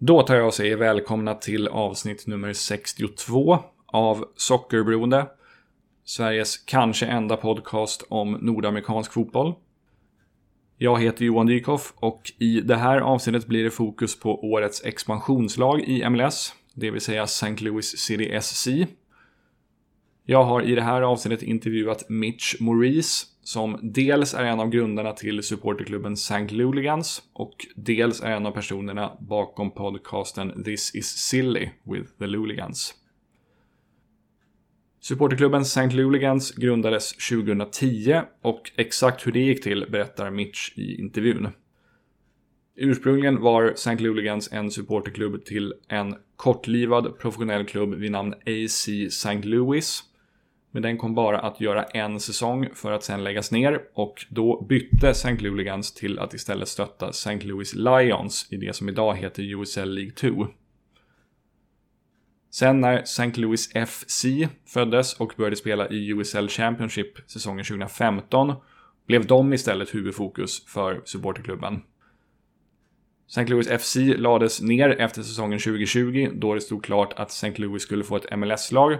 Då tar jag och säger välkomna till avsnitt nummer 62 av Sockerberoende. Sveriges kanske enda podcast om nordamerikansk fotboll. Jag heter Johan Dykhoff och i det här avsnittet blir det fokus på årets expansionslag i MLS, det vill säga St. Louis City SC. Jag har i det här avsnittet intervjuat Mitch Maurice som dels är en av grundarna till supporterklubben St. Luligans och dels är en av personerna bakom podcasten This is Silly with the Luligans. Supporterklubben St. Luligans grundades 2010 och exakt hur det gick till berättar Mitch i intervjun. Ursprungligen var St. Luligans en supporterklubb till en kortlivad professionell klubb vid namn AC St. Louis men den kom bara att göra en säsong för att sen läggas ner och då bytte St. Luligans till att istället stötta St. Louis Lions i det som idag heter USL League 2. Sen när St. Louis FC föddes och började spela i USL Championship säsongen 2015 blev de istället huvudfokus för supporterklubben. St. Louis FC lades ner efter säsongen 2020 då det stod klart att St. Louis skulle få ett MLS-lag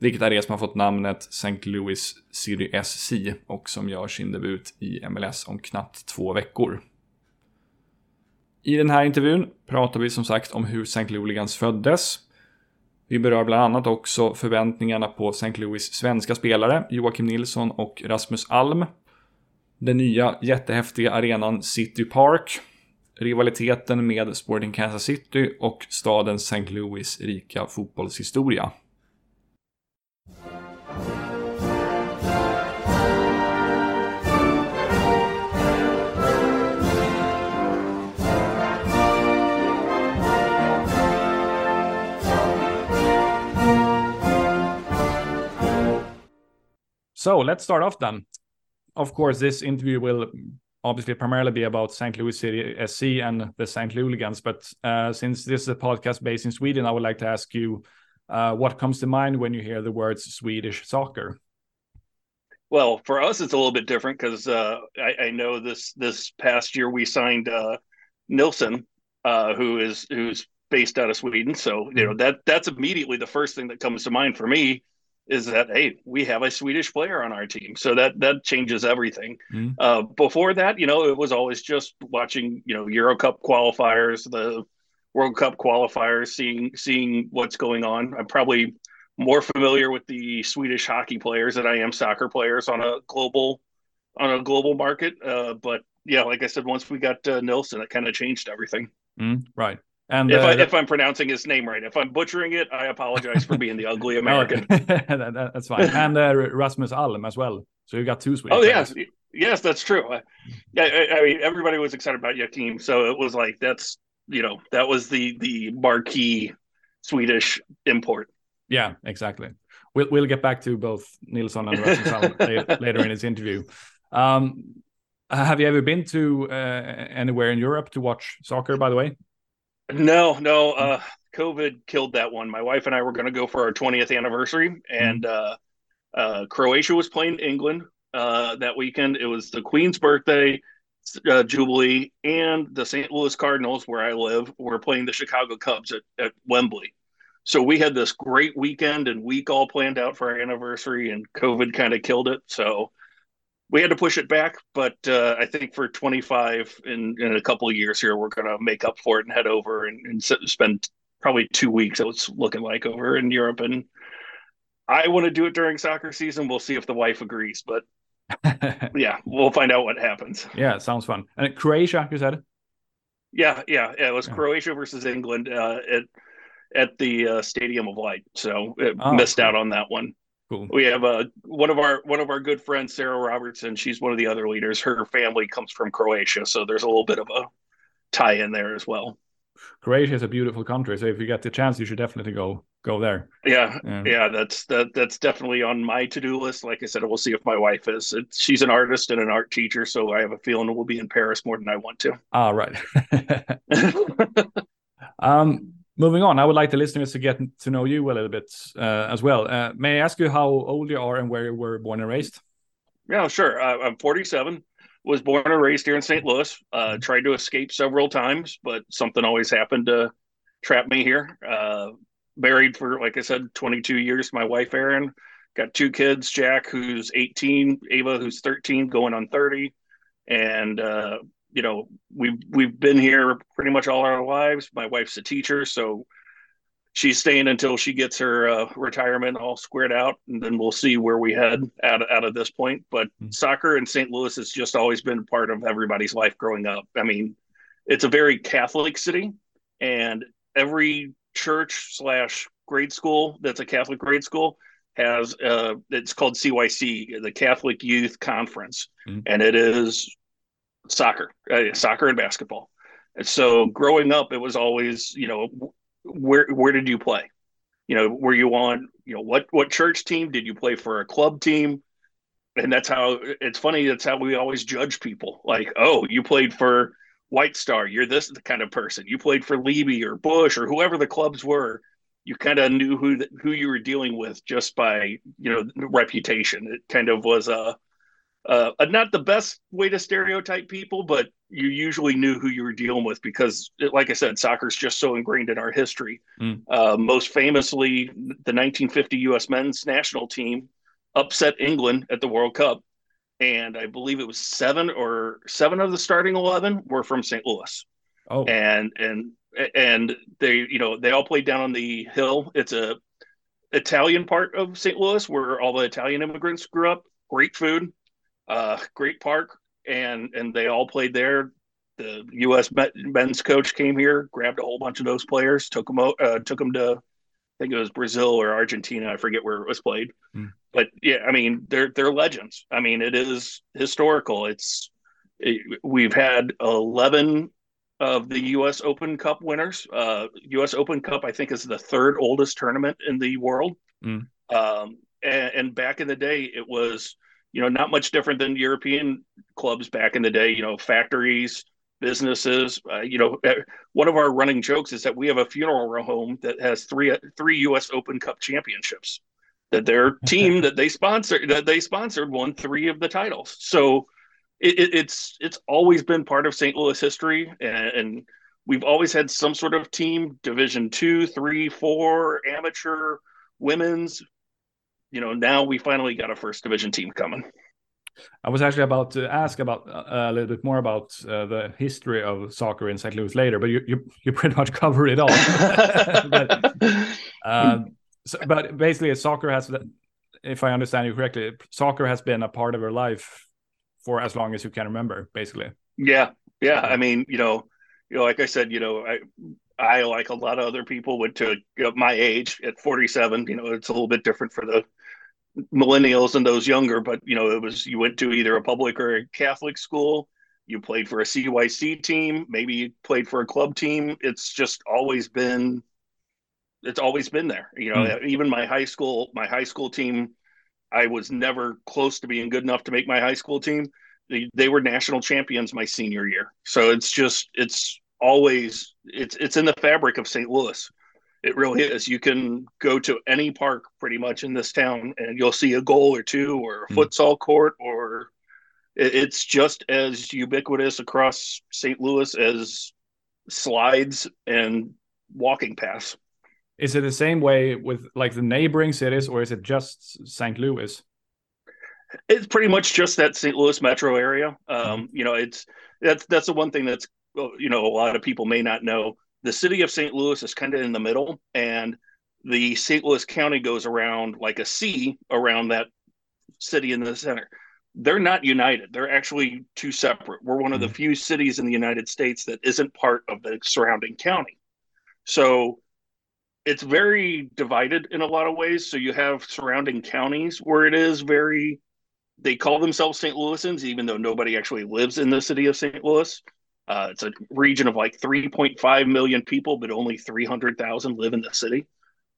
vilket är det som har fått namnet St. Louis City SC och som gör sin debut i MLS om knappt två veckor. I den här intervjun pratar vi som sagt om hur St. Louis föddes. Vi berör bland annat också förväntningarna på St. Louis svenska spelare Joakim Nilsson och Rasmus Alm. Den nya jättehäftiga arenan City Park. Rivaliteten med Sporting Kansas City och staden St. Louis rika fotbollshistoria. So let's start off then. Of course, this interview will obviously primarily be about St. Louis City SC and the St. Louligans. But uh, since this is a podcast based in Sweden, I would like to ask you uh, what comes to mind when you hear the words Swedish soccer. Well, for us, it's a little bit different because uh, I, I, know this this past year we signed uh, Nilsson, uh, who is who's based out of Sweden. So you know that that's immediately the first thing that comes to mind for me is that hey, we have a Swedish player on our team, so that that changes everything. Mm. Uh, before that, you know, it was always just watching, you know, Euro Cup qualifiers, the World Cup qualifiers, seeing seeing what's going on. I'm probably more familiar with the Swedish hockey players than I am soccer players on a global on a global market. Uh, but yeah, like I said, once we got uh, Nilsson, it kind of changed everything. Mm, right. And if, uh, I, if I'm pronouncing his name right, if I'm butchering it, I apologize for being the ugly American. that, that's fine. And uh, Rasmus Alm as well. So you got two Swedish. Oh yes, yes, that's true. I, I, I, mean, everybody was excited about Joakim, so it was like that's you know that was the the marquee Swedish import. Yeah, exactly. We'll we'll get back to both Nilsson and Rasmus Alm later in his interview. Um, have you ever been to uh, anywhere in Europe to watch soccer? By the way. No, no. Uh, COVID killed that one. My wife and I were going to go for our 20th anniversary, and uh, uh, Croatia was playing England uh, that weekend. It was the Queen's birthday, uh, Jubilee, and the St. Louis Cardinals, where I live, were playing the Chicago Cubs at, at Wembley. So we had this great weekend and week all planned out for our anniversary, and COVID kind of killed it. So we had to push it back, but uh, I think for 25 in, in a couple of years here, we're going to make up for it and head over and, and spend probably two weeks. It's looking like over in Europe, and I want to do it during soccer season. We'll see if the wife agrees, but yeah, we'll find out what happens. Yeah, sounds fun. And Croatia, you said? Yeah, yeah, yeah it was yeah. Croatia versus England uh, at at the uh, Stadium of Light, so it oh, missed cool. out on that one. Cool. We have uh, one of our one of our good friends, Sarah Robertson. She's one of the other leaders. Her family comes from Croatia, so there's a little bit of a tie in there as well. Croatia is a beautiful country, so if you get the chance, you should definitely go go there. Yeah, yeah, yeah that's that that's definitely on my to do list. Like I said, we'll see if my wife is. It's, she's an artist and an art teacher, so I have a feeling we'll be in Paris more than I want to. Ah, right. um, moving on, I would like the listeners to get to know you a little bit uh, as well. Uh, may I ask you how old you are and where you were born and raised? Yeah, sure. Uh, I'm 47. Was born and raised here in St. Louis. Uh, mm-hmm. tried to escape several times, but something always happened to trap me here. Uh, married for, like I said, 22 years. My wife, Erin, got two kids Jack, who's 18, Ava, who's 13, going on 30. And, uh, you know, we've, we've been here pretty much all our lives. My wife's a teacher. So, she's staying until she gets her uh, retirement all squared out, and then we'll see where we head out, out of this point. But mm-hmm. soccer in St. Louis has just always been part of everybody's life growing up. I mean, it's a very Catholic city, and every church slash grade school that's a Catholic grade school has uh, it's called CYC, the Catholic Youth Conference, mm-hmm. and it is soccer, uh, soccer and basketball. And so growing up, it was always, you know, where where did you play? You know, were you on, you know, what what church team did you play for a club team? And that's how it's funny. That's how we always judge people. Like, oh, you played for White Star. You're this kind of person. You played for Levy or Busch or whoever the clubs were. You kind of knew who who you were dealing with just by you know reputation. It kind of was a uh, not the best way to stereotype people, but you usually knew who you were dealing with because, like I said, soccer's just so ingrained in our history. Mm. Uh, most famously, the 1950 U.S. men's national team upset England at the World Cup, and I believe it was seven or seven of the starting eleven were from St. Louis. Oh, and and and they, you know, they all played down on the hill. It's a Italian part of St. Louis where all the Italian immigrants grew up. Great food uh, great park, and and they all played there. The U.S. men's coach came here, grabbed a whole bunch of those players, took them out, uh, took them to, I think it was Brazil or Argentina. I forget where it was played, mm. but yeah, I mean they're they're legends. I mean it is historical. It's it, we've had eleven of the U.S. Open Cup winners. Uh, U.S. Open Cup, I think, is the third oldest tournament in the world. Mm. Um, and, and, back in the day, it was you know, not much different than European clubs back in the day, you know, factories, businesses. Uh, you know, uh, one of our running jokes is that we have a funeral home that has three three U.S. Open Cup championships. That their team that they sponsored that they sponsored won three of the titles. So it, it, it's it's always been part of St. Louis history, and, and we've always had some sort of team, Division two, three, four, amateur, women's, you know, now we finally got a first division team coming. I was actually about to ask about uh, a little bit more about uh, the history of soccer in St. Louis later, but you you, you pretty much covered it all. but, um, so, but basically, soccer has, if I understand you correctly, soccer has been a part of your life for as long as you can remember, basically. Yeah, yeah. I mean, you know, you know, like I said, you know, I I like a lot of other people went to you know, my age at 47. You know, it's a little bit different for the millennials and those younger, but you know, it was you went to either a public or a Catholic school. You played for a CYC team, maybe you played for a club team. It's just always been, it's always been there. You know, mm. even my high school, my high school team, I was never close to being good enough to make my high school team. They, they were national champions my senior year. So it's just, it's always, it's, it's in the fabric of St. Louis. It really is. You can go to any park pretty much in this town and you'll see a goal or two or a mm. futsal court or it's just as ubiquitous across St. Louis as slides and walking paths. Is it the same way with like the neighboring cities or is it just St. Louis? It's pretty much just that St. Louis metro area. Um, you know, it's that's that's the one thing that's you know a lot of people may not know the city of St. Louis is kind of in the middle, and the St. Louis County goes around like a C around that city in the center. They're not united. They're actually two separate. We're one of the mm-hmm. few cities in the United States that isn't part of the surrounding county. So it's very divided in a lot of ways. So you have surrounding counties where it is very, they call themselves St. Louisans, even though nobody actually lives in the city of St. Louis. Uh, it's a region of like 3.5 million people, but only 300,000 live in the city.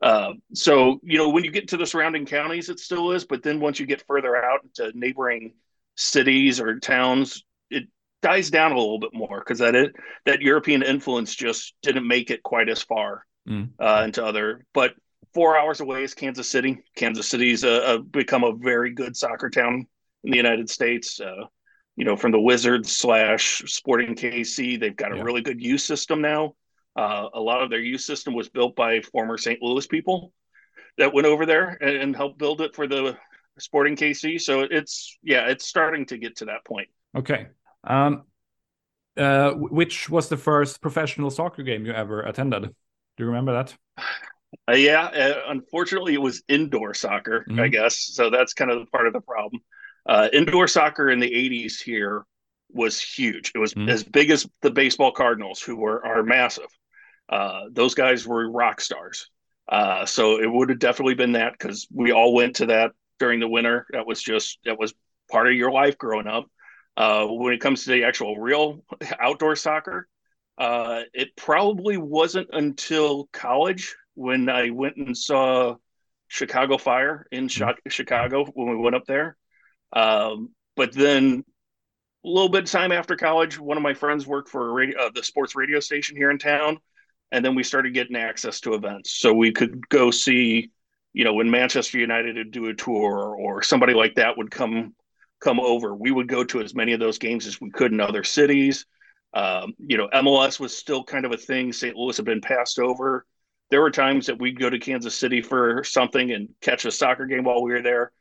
Uh, so, you know, when you get to the surrounding counties, it still is. But then once you get further out to neighboring cities or towns, it dies down a little bit more because that it, that European influence just didn't make it quite as far mm. uh, into other. But four hours away is Kansas City. Kansas City's a, a become a very good soccer town in the United States. Uh, you know, from the Wizards slash Sporting KC. They've got a yeah. really good youth system now. Uh, a lot of their youth system was built by former St. Louis people that went over there and, and helped build it for the Sporting KC. So it's yeah, it's starting to get to that point. Okay. Um, uh, which was the first professional soccer game you ever attended? Do you remember that? Uh, yeah, uh, unfortunately, it was indoor soccer, mm-hmm. I guess. So that's kind of the part of the problem. Uh, indoor soccer in the 80s here was huge. It was mm-hmm. as big as the baseball Cardinals, who were are massive. Uh, those guys were rock stars. Uh, so it would have definitely been that because we all went to that during the winter. That was just that was part of your life growing up. Uh, when it comes to the actual real outdoor soccer, uh, it probably wasn't until college when I went and saw Chicago Fire in mm-hmm. Chicago when we went up there. Um, but then a little bit of time after college, one of my friends worked for a radio, uh, the sports radio station here in town, and then we started getting access to events, so we could go see, you know, when Manchester United would do a tour or somebody like that would come come over. We would go to as many of those games as we could in other cities. Um, you know, MLS was still kind of a thing. St. Louis had been passed over. There were times that we'd go to Kansas City for something and catch a soccer game while we were there.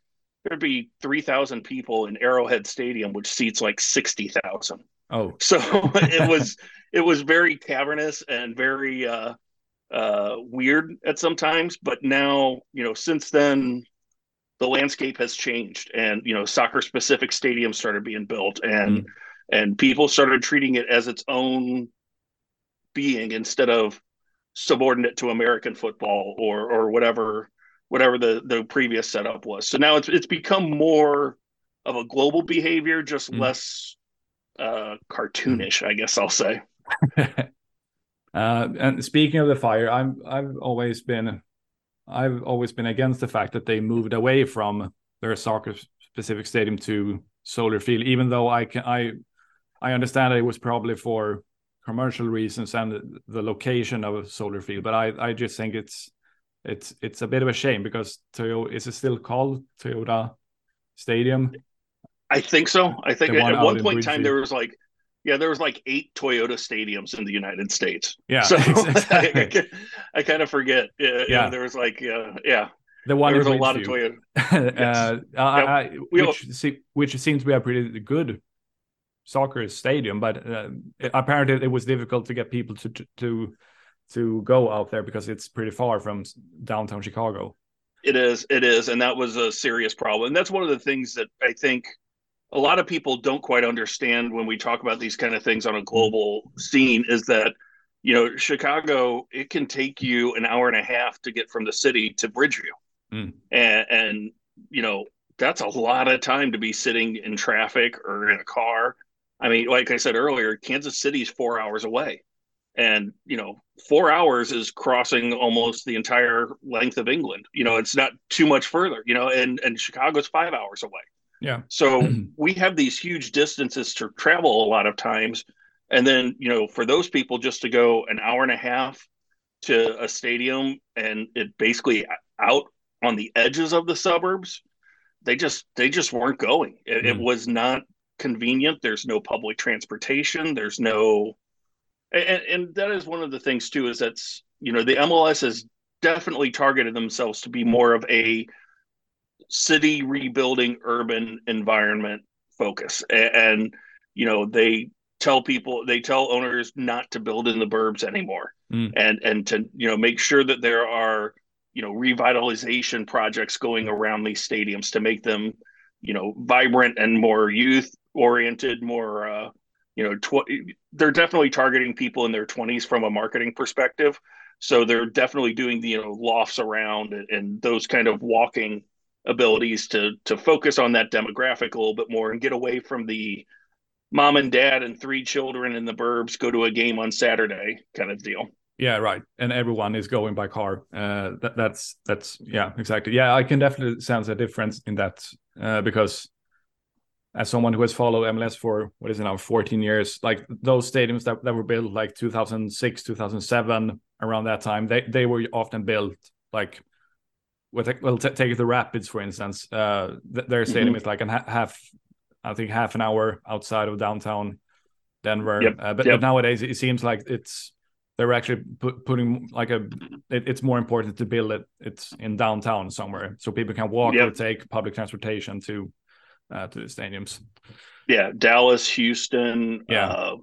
There'd be 3,000 people in Arrowhead Stadium, which seats like 60,000. Oh, so it was it was very cavernous and very uh, uh, weird at some times. But now, you know, since then, the landscape has changed and you know soccer specific stadiums started being built and mm. and people started treating it as its own being instead of subordinate to american football or or whatever whatever the the previous setup was so now it's it's become more of a global behavior just mm. less uh cartoonish i guess i'll say uh and speaking of the fire i'm i've always been I've always been against the fact that they moved away from their soccer specific stadium to Soldier Field, even though I can I I understand it was probably for commercial reasons and the location of a Soldier Field, but I I just think it's it's it's a bit of a shame because Toyota is it still called Toyota Stadium? I think so. I think at one point in time there was like yeah, there was like eight Toyota stadiums in the United States. Yeah, so exactly. I, I, kind of forget. Yeah, yeah, there was like uh, yeah, the one there was a lot of Toyota. uh, I, which, see, which seems to be a pretty good soccer stadium, but uh, apparently it was difficult to get people to to to go out there because it's pretty far from downtown Chicago. It is, it is, and that was a serious problem. And that's one of the things that I think a lot of people don't quite understand when we talk about these kind of things on a global scene is that you know chicago it can take you an hour and a half to get from the city to bridgeview mm. and, and you know that's a lot of time to be sitting in traffic or in a car i mean like i said earlier kansas city's four hours away and you know four hours is crossing almost the entire length of england you know it's not too much further you know and and chicago's five hours away yeah. So we have these huge distances to travel a lot of times. And then, you know, for those people just to go an hour and a half to a stadium and it basically out on the edges of the suburbs, they just they just weren't going. It, mm. it was not convenient. There's no public transportation. There's no and, and that is one of the things too, is that's you know, the MLS has definitely targeted themselves to be more of a city rebuilding urban environment focus and, and, you know they tell people they tell owners not to build in the burbs anymore mm. and and to you know make sure that there are you know revitalization projects going around these stadiums to make them you know vibrant and more youth oriented more uh you know tw- they're definitely targeting people in their 20s from a marketing perspective so they're definitely doing the you know lofts around and, and those kind of walking abilities to to focus on that demographic a little bit more and get away from the mom and dad and three children in the burbs go to a game on Saturday kind of deal. Yeah, right. And everyone is going by car. Uh, that, that's that's yeah, exactly. Yeah, I can definitely sense a difference in that uh, because as someone who has followed MLS for what is it now 14 years, like those stadiums that, that were built like 2006, 2007, around that time, they they were often built like well, t- take the Rapids for instance. Uh, th- their stadium mm-hmm. is like a half, I think, half an hour outside of downtown Denver. Yep. Uh, but, yep. but, nowadays it seems like it's they're actually put, putting like a it, it's more important to build it it's in downtown somewhere so people can walk yep. or take public transportation to uh, to the stadiums yeah dallas houston yeah uh,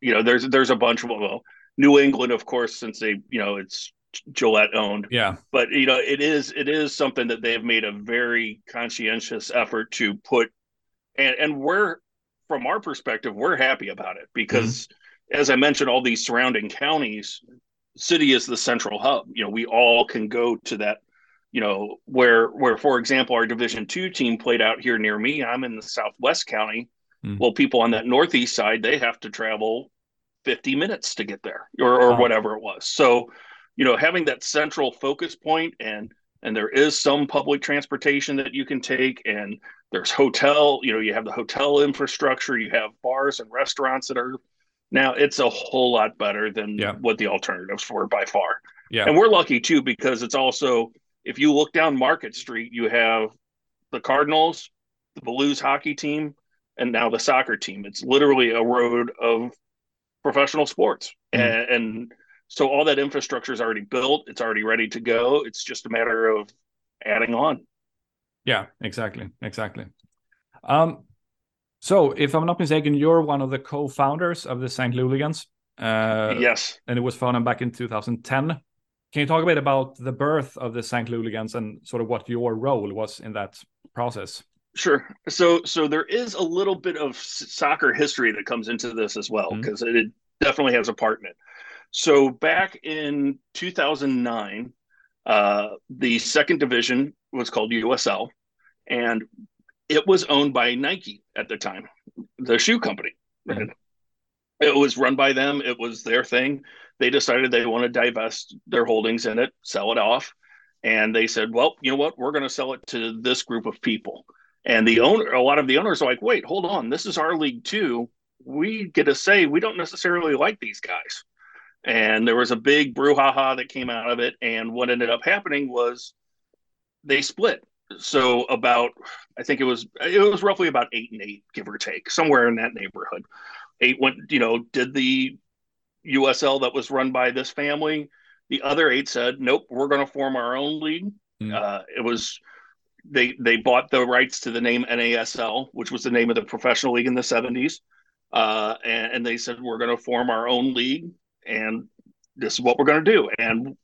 you know there's there's a bunch of well new england of course since they you know it's gillette owned yeah but you know it is it is something that they've made a very conscientious effort to put and and we're from our perspective we're happy about it because mm-hmm as I mentioned, all these surrounding counties, city is the central hub. You know, we all can go to that. You know, where where for example, our Division two team played out here near me. I'm in the Southwest County. Mm. Well, people on that northeast side they have to travel 50 minutes to get there, or or whatever it was. So, you know, having that central focus point and and there is some public transportation that you can take and there's hotel you know you have the hotel infrastructure you have bars and restaurants that are now it's a whole lot better than yeah. what the alternatives were by far. Yeah. And we're lucky too because it's also if you look down Market Street, you have the Cardinals, the Blues hockey team, and now the soccer team. It's literally a road of professional sports. Mm-hmm. And, and so all that infrastructure is already built, it's already ready to go. It's just a matter of adding on. Yeah, exactly. Exactly. Um, so, if I'm not mistaken, you're one of the co-founders of the St. Louligans. Uh, yes. And it was founded back in 2010. Can you talk a bit about the birth of the St. Louligans and sort of what your role was in that process? Sure. So, so there is a little bit of soccer history that comes into this as well because mm-hmm. it definitely has a part in it. So, back in 2009, uh, the second division was called USL, and it was owned by Nike at the time, the shoe company. Mm-hmm. It was run by them. It was their thing. They decided they want to divest their holdings in it, sell it off, and they said, "Well, you know what? We're going to sell it to this group of people." And the owner, a lot of the owners are like, "Wait, hold on. This is our league too. We get to say we don't necessarily like these guys." And there was a big brouhaha that came out of it. And what ended up happening was they split so about I think it was it was roughly about eight and eight, give or take, somewhere in that neighborhood. Eight went, you know, did the USL that was run by this family. The other eight said, "Nope, we're going to form our own league." Mm. Uh, it was they they bought the rights to the name NASL, which was the name of the professional league in the seventies, uh, and, and they said we're going to form our own league, and this is what we're going to do. And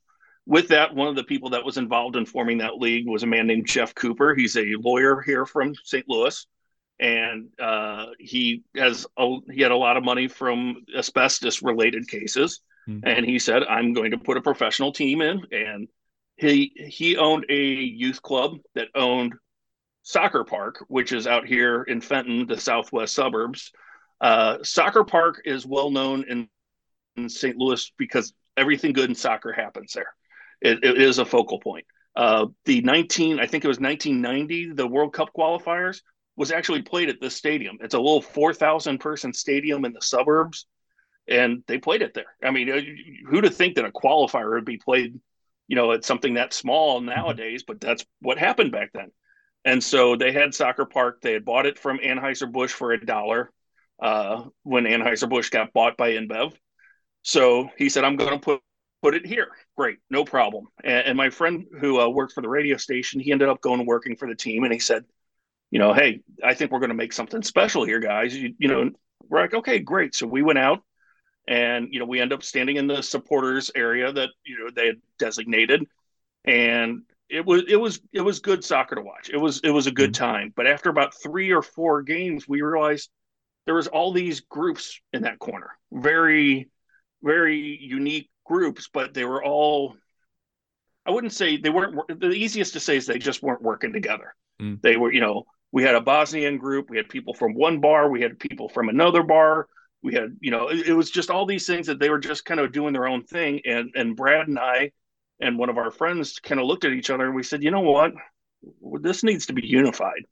with that, one of the people that was involved in forming that league was a man named Jeff Cooper. He's a lawyer here from St. Louis, and uh, he has a, he had a lot of money from asbestos related cases. Mm-hmm. And he said, "I'm going to put a professional team in." And he he owned a youth club that owned Soccer Park, which is out here in Fenton, the southwest suburbs. Uh, soccer Park is well known in, in St. Louis because everything good in soccer happens there it, it is a focal point. Uh, the 19, I think it was 1990, the World Cup qualifiers was actually played at this stadium. It's a little 4,000 person stadium in the suburbs, and they played it there. I mean, uh, who to think that a qualifier would be played, you know, at something that small mm-hmm. nowadays, but that's what happened back then. And so they had Soccer Park. They had bought it from Anheuser-Busch for a dollar uh, when Anheuser-Busch got bought by InBev. So he said, I'm going to put put it here. Great, no problem. And, and my friend who uh, worked for the radio station, he ended up going working for the team, and he said, you know, hey, I think we're going to make something special here, guys. You, you know, we're like, okay, great. So we went out, and you know, we end up standing in the supporters area that you know they had designated, and it was it was it was good soccer to watch. It was it was a good mm-hmm. time. But after about three or four games, we realized there was all these groups in that corner, very very unique groups, but they were all I wouldn't say they weren't the easiest to say is they just weren't working together. Mm. They were, you know, we had a Bosnian group, we had people from one bar, we had people from another bar, we had, you know, it, it was just all these things that they were just kind of doing their own thing. And and Brad and I and one of our friends kind of looked at each other and we said, you know what, this needs to be unified.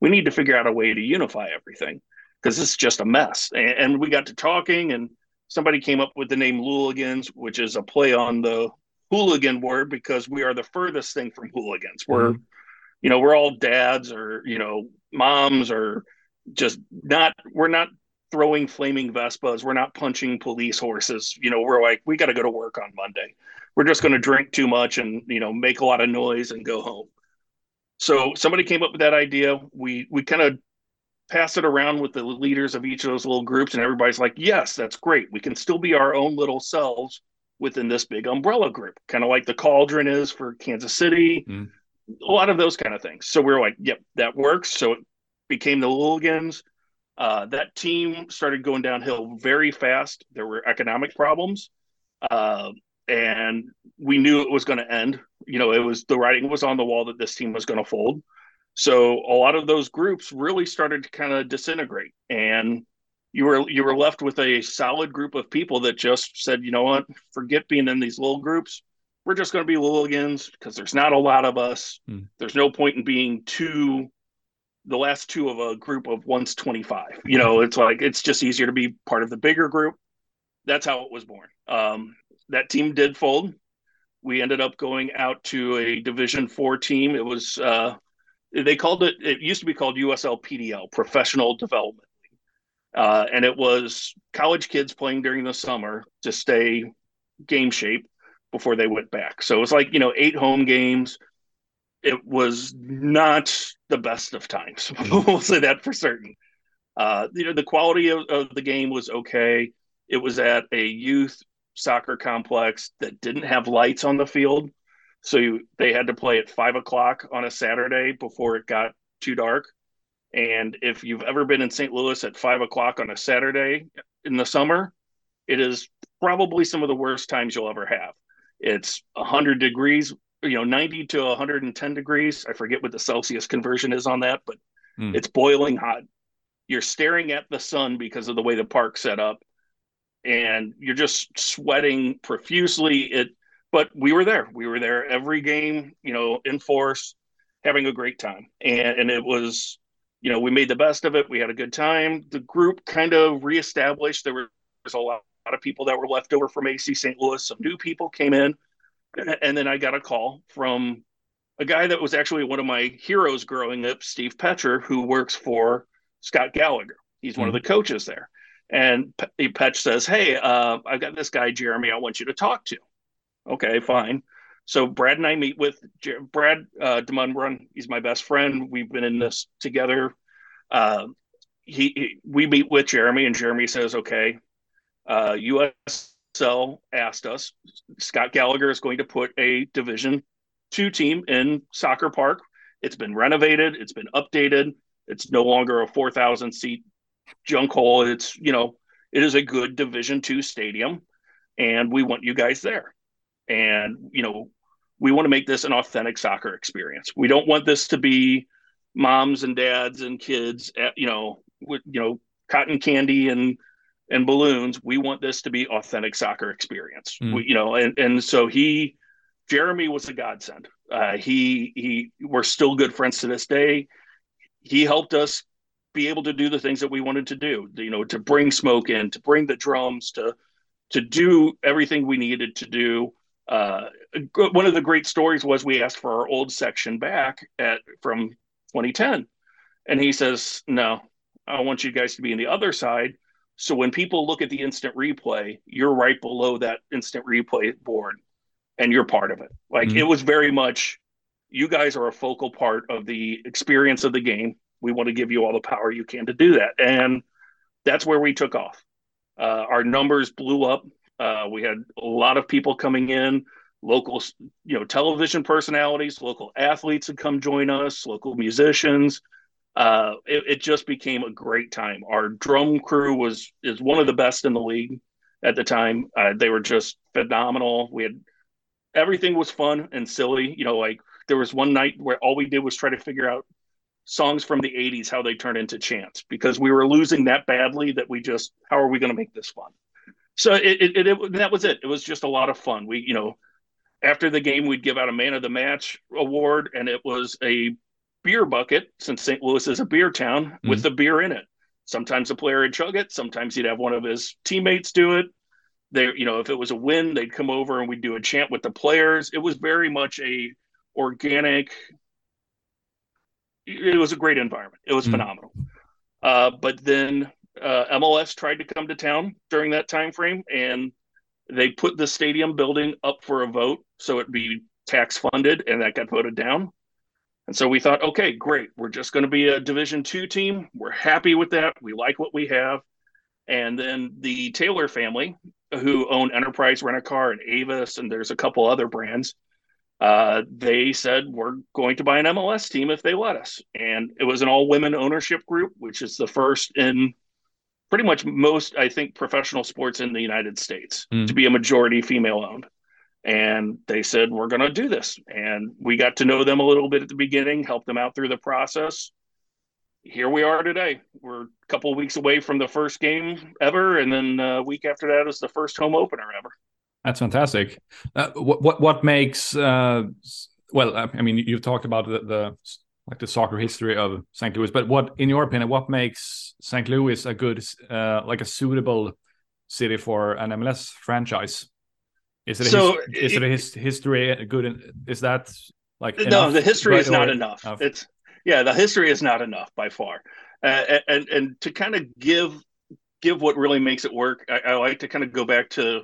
We need to figure out a way to unify everything because is just a mess. And, and we got to talking and somebody came up with the name Louligans, which is a play on the hooligan word because we are the furthest thing from hooligans. We're, mm-hmm. You know, we're all dads or, you know, moms or just not, we're not throwing flaming Vespas. We're not punching police horses. You know, we're like, we got to go to work on Monday. We're just going to drink too much and, you know, make a lot of noise and go home. So somebody came up with that idea. We, we kind of passed it around with the leaders of each of those little groups, and everybody's like, yes, that's great. We can still be our own little selves within this big umbrella group, kind of like the cauldron is for Kansas City, mm. A lot of those kind of things. So we are like, yep, that works. So it became the Louligans. Uh, that team started going downhill very fast. There were economic problems, uh, and we knew it was going to end. You know, it was the writing was on the wall that this team was going to fold. So a lot of those groups really started to kind of disintegrate, and you were you were left with a solid group of people that just said, you know what, forget being in these little groups. We're just going to be Louligans because there's not a lot of us. Hmm. There's no point in being two the last two of a group of once 25 you know it's like it's just easier to be part of the bigger group. That's how it was born. Um, that team did fold. We ended up going out to a division four team. It was uh, they called it it used to be called usl pdl professional development uh, and it was college kids playing during the summer to stay game shape before they went back so it was like you know eight home games it was not the best of times. we'll say that for certain. Uh, you know, the quality of, of, the game was okay. It was at a youth soccer complex that didn't have lights on the field, so you, they had to play at five o'clock on a Saturday before it got too dark. And if you've ever been in St. Louis at five o'clock on a Saturday in the summer, it is probably some of the worst times you'll ever have. It's 100 degrees you know 90 to 110 degrees. I forget what the celsius conversion is on that but mm. it's boiling hot. You're staring at the sun because of the way the park's set up and you're just sweating profusely. It but we were there. We were there every game you know in force having a great time. And and it was you know we made the best of it. We had a good time. The group kind of reestablished. There was a lot, a lot of people that were left over from ac st louis some new people came in and then I got a call from a guy that was actually one of my heroes growing up, Steve Pecher, who works for Scott Gallagher. He's one mm-hmm. of the coaches there. And Petch says, Hey, uh, I've got this guy, Jeremy, I want you to talk to. Okay, fine. So Brad and I meet with Jer- Brad uh, DeMunbrun. He's my best friend. We've been in this together. Uh, he, he, we meet with Jeremy, and Jeremy says, "Okay, uh, U.S. So asked us, Scott Gallagher is going to put a Division two team in Soccer Park. It's been renovated, it's been updated. It's no longer a 4,000 seat junk hole. It's, you know, it is a good Division two stadium, and we want you guys there. And, you know, we want to make this an authentic soccer experience. We don't want this to be moms and dads and kids, at, you know, with, you know, cotton candy and and balloons. We want this to be authentic soccer experience. Mm. We, you know, and and so he, Jeremy was a godsend. Uh, he he, we're still good friends to this day. He helped us be able to do the things that we wanted to do. You know, to bring smoke in, to bring the drums, to to do everything we needed to do. Uh, one of the great stories was we asked for our old section back at from 2010, and he says, "No, I want you guys to be in the other side so when people look at the instant replay, you're right below that instant replay board and you're part of it. Like mm-hmm. it was very much you guys are a focal part of the experience of the game. We want to give you all the power you can to do that. And that's where we took off. Uh, our numbers blew up. Uh, we had a lot of people coming in, local, you know, television personalities, local athletes had come join us, local musicians uh, it, it, just became a great time. Our drum crew was is one of the best in the league at the time. Uh, they were just phenomenal. We had everything was fun and silly. You know, like there was one night where all we did was try to figure out songs from the 80s how they turned into chants because we were losing that badly that we just how are we going to make this fun so it, it, it, that was it it was just a lot of fun we you know after the game we'd give out a man of the match award and it was a beer bucket, since St. Louis is a beer town, mm-hmm. with the beer in it. Sometimes the player would chug it. Sometimes he'd have one of his teammates do it. They, you know, if it was a win, they'd come over and we'd do a chant with the players. It was very much a organic. It was a great environment. It was mm-hmm. phenomenal. Uh, but then uh, MLS tried to come to town during that time frame, and they put the stadium building up for a vote so it'd be tax funded, and that got voted down. And so we thought, okay, great. We're just going to be a Division two team. We're happy with that. We like what we have. And then the Taylor family, who own Enterprise Rent a Car and Avis, and there's a couple other brands, uh, they said we're going to buy an MLS team if they let us. And it was an all women ownership group, which is the first in pretty much most, I think, professional sports in the United States mm. to be a majority female owned and they said we're going to do this. And we got to know them a little bit at the beginning help them out through the process. Here we are today. We're a couple of weeks away from the first game ever and then a week after that is the first home opener ever. That's fantastic. Uh, what, what what makes uh, well i mean you've talked about the, the like the soccer history of st louis but what in your opinion what makes st louis a good uh, like a suitable city for an mls franchise is it so his, is it, a his, history good? Is that like no? The history is not enough. enough. It's yeah, the history is not enough by far. Uh, and and to kind of give give what really makes it work, I, I, like to kind of go back to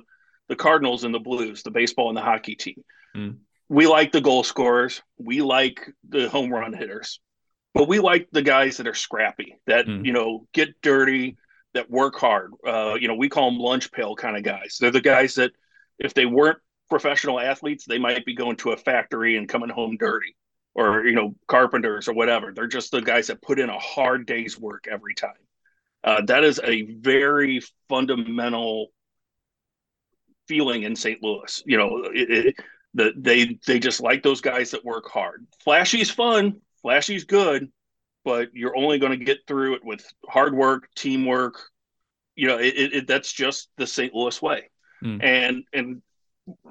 the Cardinals and the Blues, the baseball and the hockey team. Mm. We like the goal scorers, we like the home run hitters, but we like the guys that are scrappy, that mm. you know get dirty, that work hard. Uh, you know, we call them lunch pail kind of guys. They're the guys that if they weren't professional athletes, they might be going to a factory and coming home dirty or, you know, carpenters or whatever. They're just the guys that put in a hard day's work every time. Uh, that is a very fundamental feeling in St. Louis. You know, it, it, the, they they just like those guys that work hard. Flashy's fun, flashy's good, but you're only going to get through it with hard work, teamwork. You know, it, it, that's just the St. Louis way mm. and and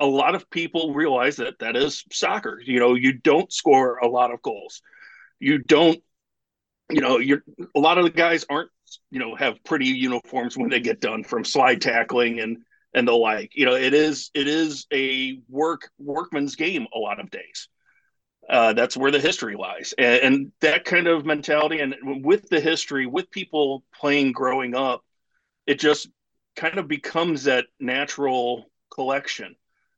a lot of people realize that that is soccer. You know, you don't score a lot of goals. You don't, you know, you're a lot of the guys aren't, you know, have pretty uniforms when they get done from slide tackling and and the like. You know, it is it is a work workman's game a lot of days. Uh, that's where the history lies, and, and that kind of mentality, and with the history, with people playing growing up, it just kind of becomes that natural collection.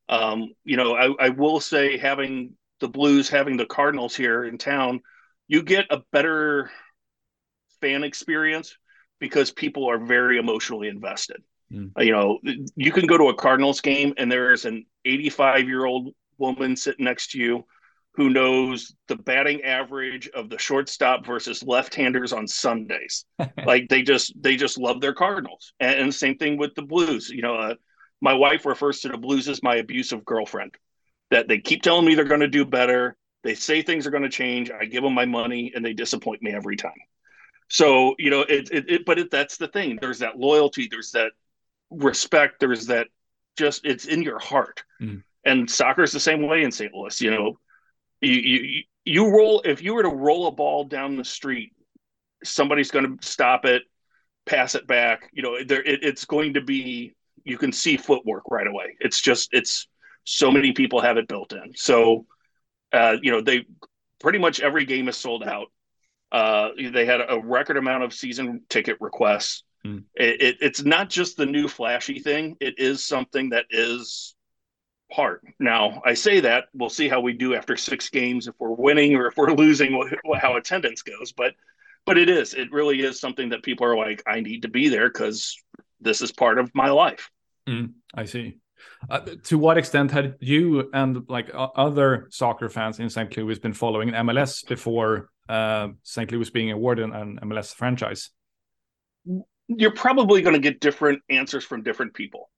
Um, you know, I, I will say having the Blues, having the Cardinals here in town, you get a better fan experience because people are very emotionally invested. Mm. You know, you can go to a Cardinals game and there's an 85 year old woman sitting next to you who knows the batting average of the shortstop versus left-handers on Sundays. like they just they just love their Cardinals, and, and same thing with the Blues. You know, uh, my wife refers to the Blues as my abusive girlfriend. That they keep telling me they're going to do better. They say things are going to change. I give them my money, and they disappoint me every time. So you know, it, it, it but it, that's the thing. There's that loyalty. There's that respect. There's that just it's in your heart. Mm. And soccer is the same way in St. Louis. You know, you, you you roll if you were to roll a ball down the street, somebody's going to stop it, pass it back. You know, there it, it's going to be you can see footwork right away. It's just it's so many people have it built in. So, uh, you know, they pretty much every game is sold out. Uh, they had a record amount of season ticket requests. Mm. It, it, it's not just the new flashy thing. It is something that is part. Now, I say that we'll see how we do after six games if we're winning or if we're losing, how attendance goes. But but it is. It really is something that people are like, I need to be there because this is part of my life. Mm, I see. Uh, to what extent had you and like other soccer fans in St. Louis been following MLS before uh, St. Louis being awarded an MLS franchise? You're probably going to get different answers from different people.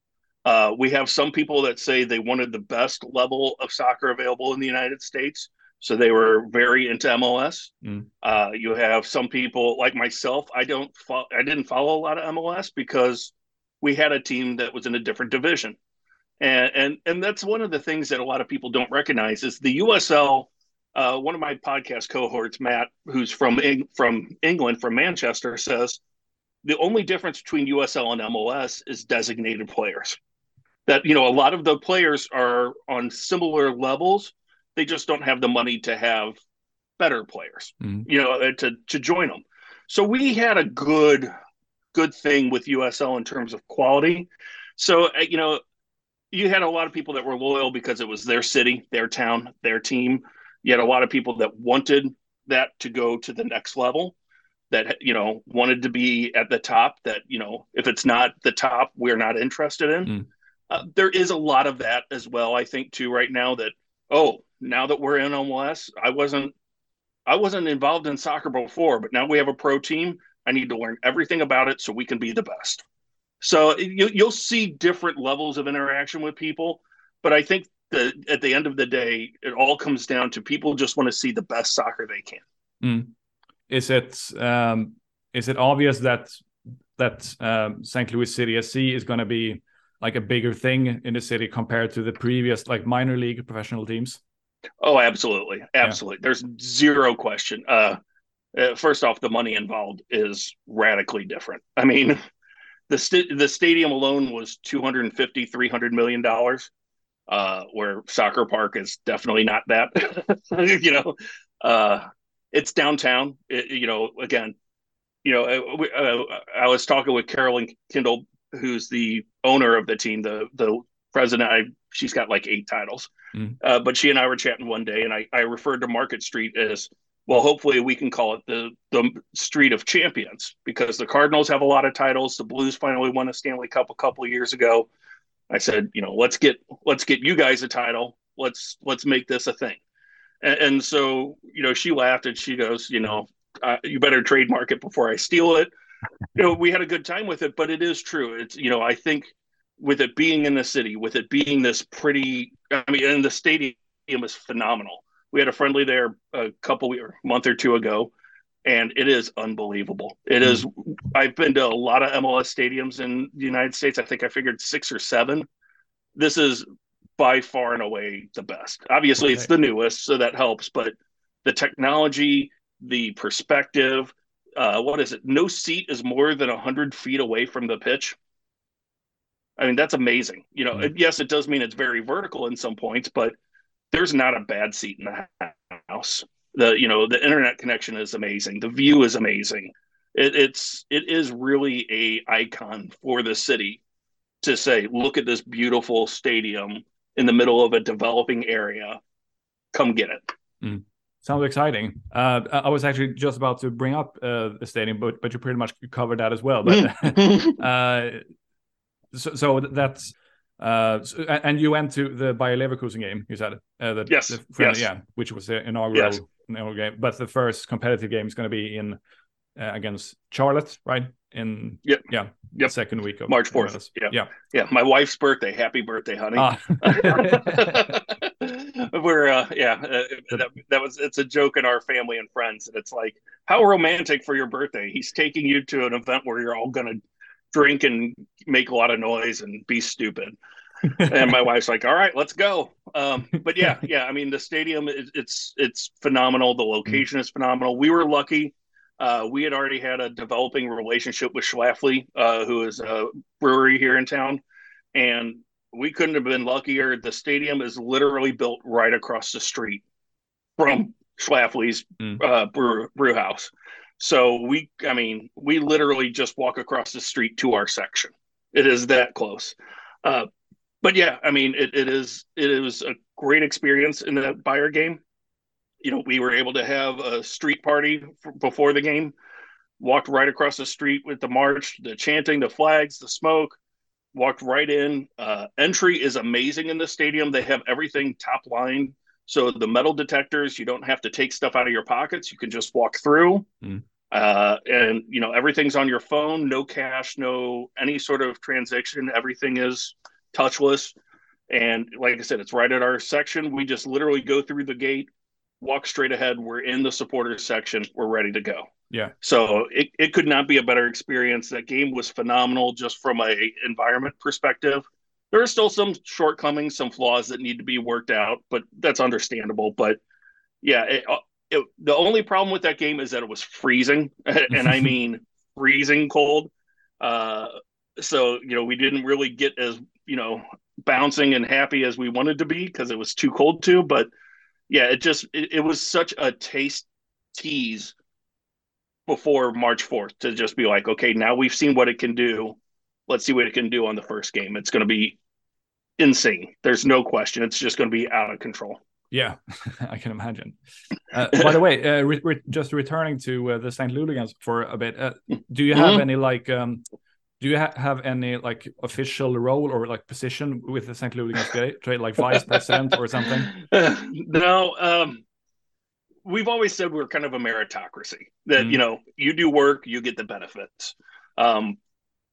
Uh, we have some people that say they wanted the best level of soccer available in the United States, so they were very into MLS. Mm. Uh, you have some people like myself. I don't. Fo- I didn't follow a lot of MLS because we had a team that was in a different division, and and and that's one of the things that a lot of people don't recognize is the USL. Uh, one of my podcast cohorts, Matt, who's from from England, from Manchester, says the only difference between USL and MLS is designated players that you know a lot of the players are on similar levels they just don't have the money to have better players mm-hmm. you know uh, to to join them so we had a good good thing with USL in terms of quality. So, uh, you know, you had a lot of people that were loyal because it was their city, their town, their team. You had a lot of people that wanted that to go to the next level that you know wanted to be at the top that you know if it's not the top we're not interested in mm. Uh, there is a lot of that as well i think too right now that oh now that we're in mls i wasn't i wasn't involved in soccer before but now we have a pro team. I need to learn everything about it so we can be the best. So you, you'll see different levels of interaction with people but i think that at the end of the day it all comes down to people just want to see the best soccer they can. Mm. Is it um, is it obvious that that um, St. Louis City SC is going to be like a bigger thing in the city compared to the previous like minor league professional teams? Oh, absolutely, absolutely. Yeah. There's zero question. Uh, uh, first off, the money involved is radically different. I mean, the st- the stadium alone was 250 300 million dollars uh, where soccer park is definitely not that you know uh, it's downtown. It, you know, again, you know, uh, uh, I was talking with Carolyn Kindle, who's the owner of the team, the the president. I she's got like eight titles, mm. uh, but she and I were chatting one day, and I I referred to Market Street as well. Hopefully, we can call it the the Street of Champions because the Cardinals have a lot of titles. The Blues finally won a Stanley Cup a couple of years ago. I said, you know, let's get let's get you guys a title. Let's let's make this a thing. And, and so, you know, she laughed and she goes, you know, uh, you better trademark it before I steal it. You know, we had a good time with it, but it is true. It's, you know, I think with it being in the city, with it being this pretty, I mean, and the stadium is phenomenal. We had a friendly there a couple or month or two ago, and it is unbelievable. It mm-hmm. I've been to a lot of MLS stadiums in the United States. I think I figured six or seven. This is by far and away the best. Obviously, it's the newest, so that helps. But the technology, the perspective, uh, what is it? No seat is more than a hundred feet away from the pitch. I mean, that's amazing. You know, mm-hmm. yes, it does mean it's very vertical in some points, but there's not a bad seat in the house. The you know the internet connection is amazing. The view is amazing. It, it's it is really a icon for the city to say, look at this beautiful stadium in the middle of a developing area. Come get it. Mm. Sounds exciting. Uh, I was actually just about to bring up uh, the stadium, but but you pretty much covered that as well. But uh, so, so that's uh, so, and you went to the Bayer Leverkusen game. You said uh, that yes, the friendly, yes, yeah, which was the inaugural, yes. inaugural game. But the first competitive game is going to be in uh, against Charlotte, right? In yep. yeah, yep. second week of March fourth. Yeah, yeah, yeah. My wife's birthday. Happy birthday, honey. Ah. We're uh, yeah. Uh, that, that was it's a joke in our family and friends, and it's like how romantic for your birthday. He's taking you to an event where you're all gonna drink and make a lot of noise and be stupid. and my wife's like, "All right, let's go." Um, but yeah, yeah. I mean, the stadium it's it's phenomenal. The location is phenomenal. We were lucky uh, we had already had a developing relationship with Schlafly, uh, who is a brewery here in town, and we couldn't have been luckier. The stadium is literally built right across the street from Schlafly's mm. uh, brew, brew house. So we, I mean, we literally just walk across the street to our section. It is that close. Uh, but yeah, I mean, it, it is it is a great experience in the Bayer game you know, we were able to have a street party before the game. Walked right across the street with the march, the chanting, the flags, the smoke. Walked right in. Uh, entry is amazing in the stadium. They have everything top line. So the metal detectors, you don't have to take stuff out of your pockets. You can just walk through. Mm. Uh, and you know everything's on your phone. No cash, no any sort of transaction. Everything is touchless. And like I said, it's right at our section. We just literally go through the gate, walk straight ahead. We're in the supporters section. We're ready to go. Yeah. So it, it could not be a better experience. That game was phenomenal just from a environment perspective. There are still some shortcomings, some flaws that need to be worked out, but that's understandable. But yeah, it, it, the only problem with that game is that it was freezing, and I mean freezing cold. Uh, so you know we didn't really get as you know bouncing and happy as we wanted to be because it was too cold to. But yeah, it just it, it was such a taste tease before March 4th to just be like, okay, now we've seen what it can do. Let's see what it can do on the first game. It's going to be insane. There's no question. It's just going to be out of control. Yeah, I can imagine. Uh, by the way, uh, re re just returning to uh, the St. Louligans for a bit, uh, do you have mm -hmm. any like, um, do you ha have any like official role or like position with the St. Louligans trade, like vice president or something? no, um, we've always said we're kind of a meritocracy. That mm. you know, you do work, you get the benefits. Um,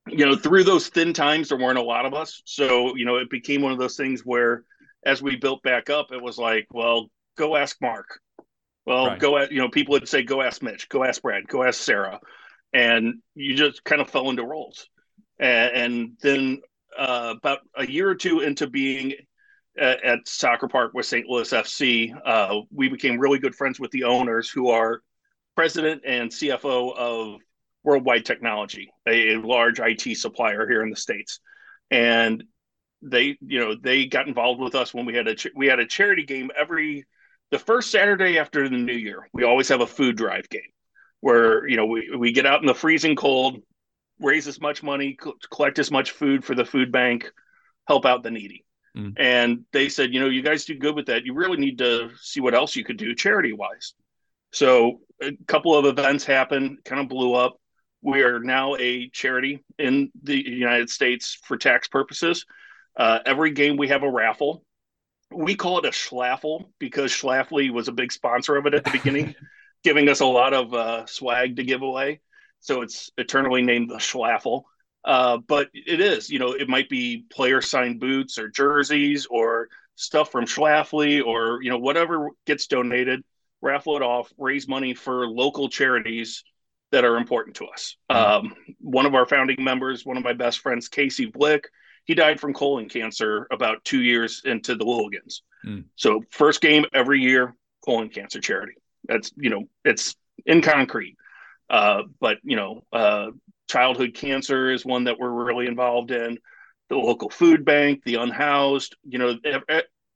you know, through those thin times, there weren't a lot of us, so you know, it became one of those things where as we built back up, it was like, well, go ask Mark. Well, right. go at you know, people would say, go ask Mitch, go ask Brad, go ask Sarah, and you just kind of fell into roles. And, and then uh, about a year or two into being at, at Soccer Park with St. Louis FC, uh, we became really good friends with the owners, who are president and CFO of Worldwide Technology, a, a large IT supplier here in the states, and they you know they got involved with us when we had a we had a charity game every the first Saturday after the new year. We always have a food drive game where you know we, we get out in the freezing cold, raise as much money, collect as much food for the food bank, help out the needy. Mm. And they said, you know, you guys do good with that. You really need to see what else you could do charity wise. So a couple of events happened, kind of blew up. We are now a charity in the United States for tax purposes. Uh, every game we have a raffle. We call it a schlaffle because Schlafly was a big sponsor of it at the beginning, giving us a lot of uh, swag to give away. So it's eternally named the schlaffle. Uh, but it is, you know, it might be player signed boots or jerseys or stuff from Schlafly or, you know, whatever gets donated, raffle it off, raise money for local charities that are important to us. Mm-hmm. Um, one of our founding members, one of my best friends, Casey Blick, he died from colon cancer about two years into the Louligans. Mm. So first game every year, colon cancer charity. That's you know it's in concrete. Uh, but you know, uh, childhood cancer is one that we're really involved in. The local food bank, the unhoused. You know,